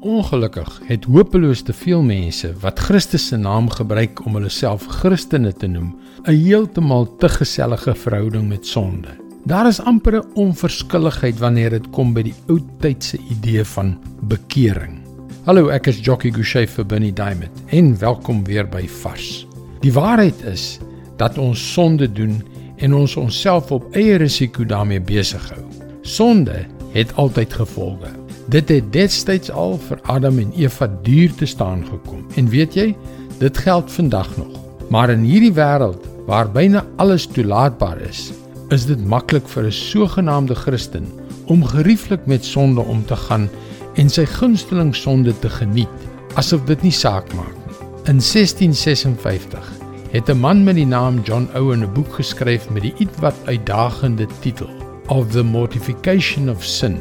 Ongelukkig het hopeloos te veel mense wat Christus se naam gebruik om hulle self Christene te noem, 'n heeltemal te gesellige verhouding met sonde. Daar is amper 'n onverskilligheid wanneer dit kom by die ou tydse idee van bekering. Hallo, ek is Jockey Gouchee vir Bernie Diamond en welkom weer by Vars. Die waarheid is dat ons sonde doen en ons onsself op eie risiko daarmee besig hou. Sonde het altyd gevolge. Dit het destyds al vir Adam en Eva duur te staan gekom. En weet jy, dit geld vandag nog. Maar in hierdie wêreld waar byna alles toelaatbaar is, is dit maklik vir 'n sogenaamde Christen om gerieflik met sonde om te gaan en sy gunsteling sonde te geniet asof dit nie saak maak nie. In 1656 het 'n man met die naam John Owen 'n boek geskryf met die ietwat uitdagende titel Of the Mortification of Sin.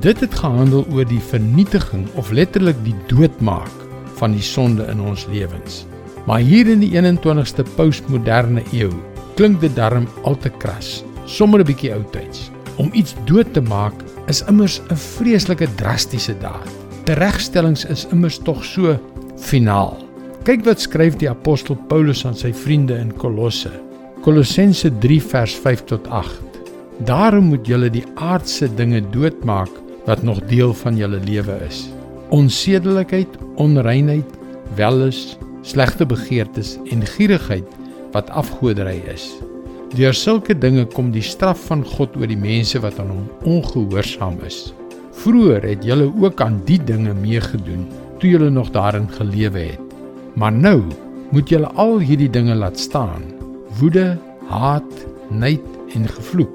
Dit het gehandel oor die vernietiging of letterlik die doodmaak van die sonde in ons lewens. Maar hier in die 21ste postmoderne eeu klink dit darm al te kras, sommer 'n bietjie oudtyds. Om iets dood te maak is immers 'n vreeslike drastiese daad. Teregstellings is immers tog so finaal. Kyk wat skryf die apostel Paulus aan sy vriende in Kolosse. Kolossense 3 vers 5 tot 8. Daarom moet julle die aardse dinge doodmaak wat nog deel van julle lewe is. Onsedelikheid, onreinheid, wellus, slegte begeertes en gierigheid wat afgoderry is. Deur sulke dinge kom die straf van God oor die mense wat aan hom ongehoorsaam is. Vroer het julle ook aan die dinge meegedoen toe julle nog daarin gelewe het. Maar nou moet julle al hierdie dinge laat staan: woede, haat, nait en gevloek.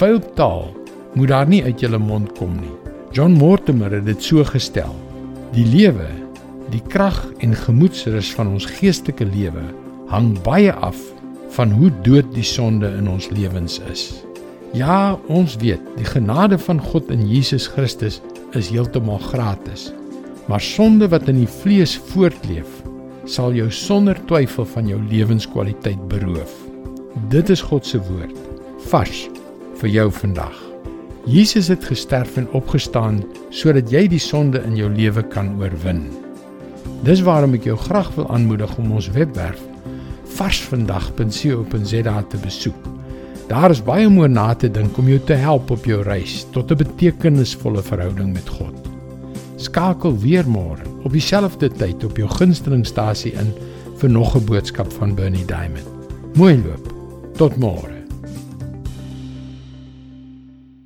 Vuil taal moet daar nie uit julle mond kom nie. John Mortimer het dit so gestel: Die lewe, die krag en gemoedsrus van ons geestelike lewe hang baie af van hoe dood die sonde in ons lewens is. Ja, ons weet, die genade van God in Jesus Christus is heeltemal gratis. Maar sonde wat in die vlees voortleef, sal jou sonder twyfel van jou lewenskwaliteit beroof. Dit is God se woord, vars vir jou vandag. Jesus het gesterf en opgestaan sodat jy die sonde in jou lewe kan oorwin. Dis waarom ek jou graag wil aanmoedig om ons webwerf varsvandag.co.za te besoek. Daar is baie om oor na te dink om jou te help op jou reis tot 'n betekenisvolle verhouding met God. Skakel weer môre op dieselfde tyd op jou gunstelingstasie in vir nog 'n boodskap van Bernie Diamond. Mooi loop. Tot môre.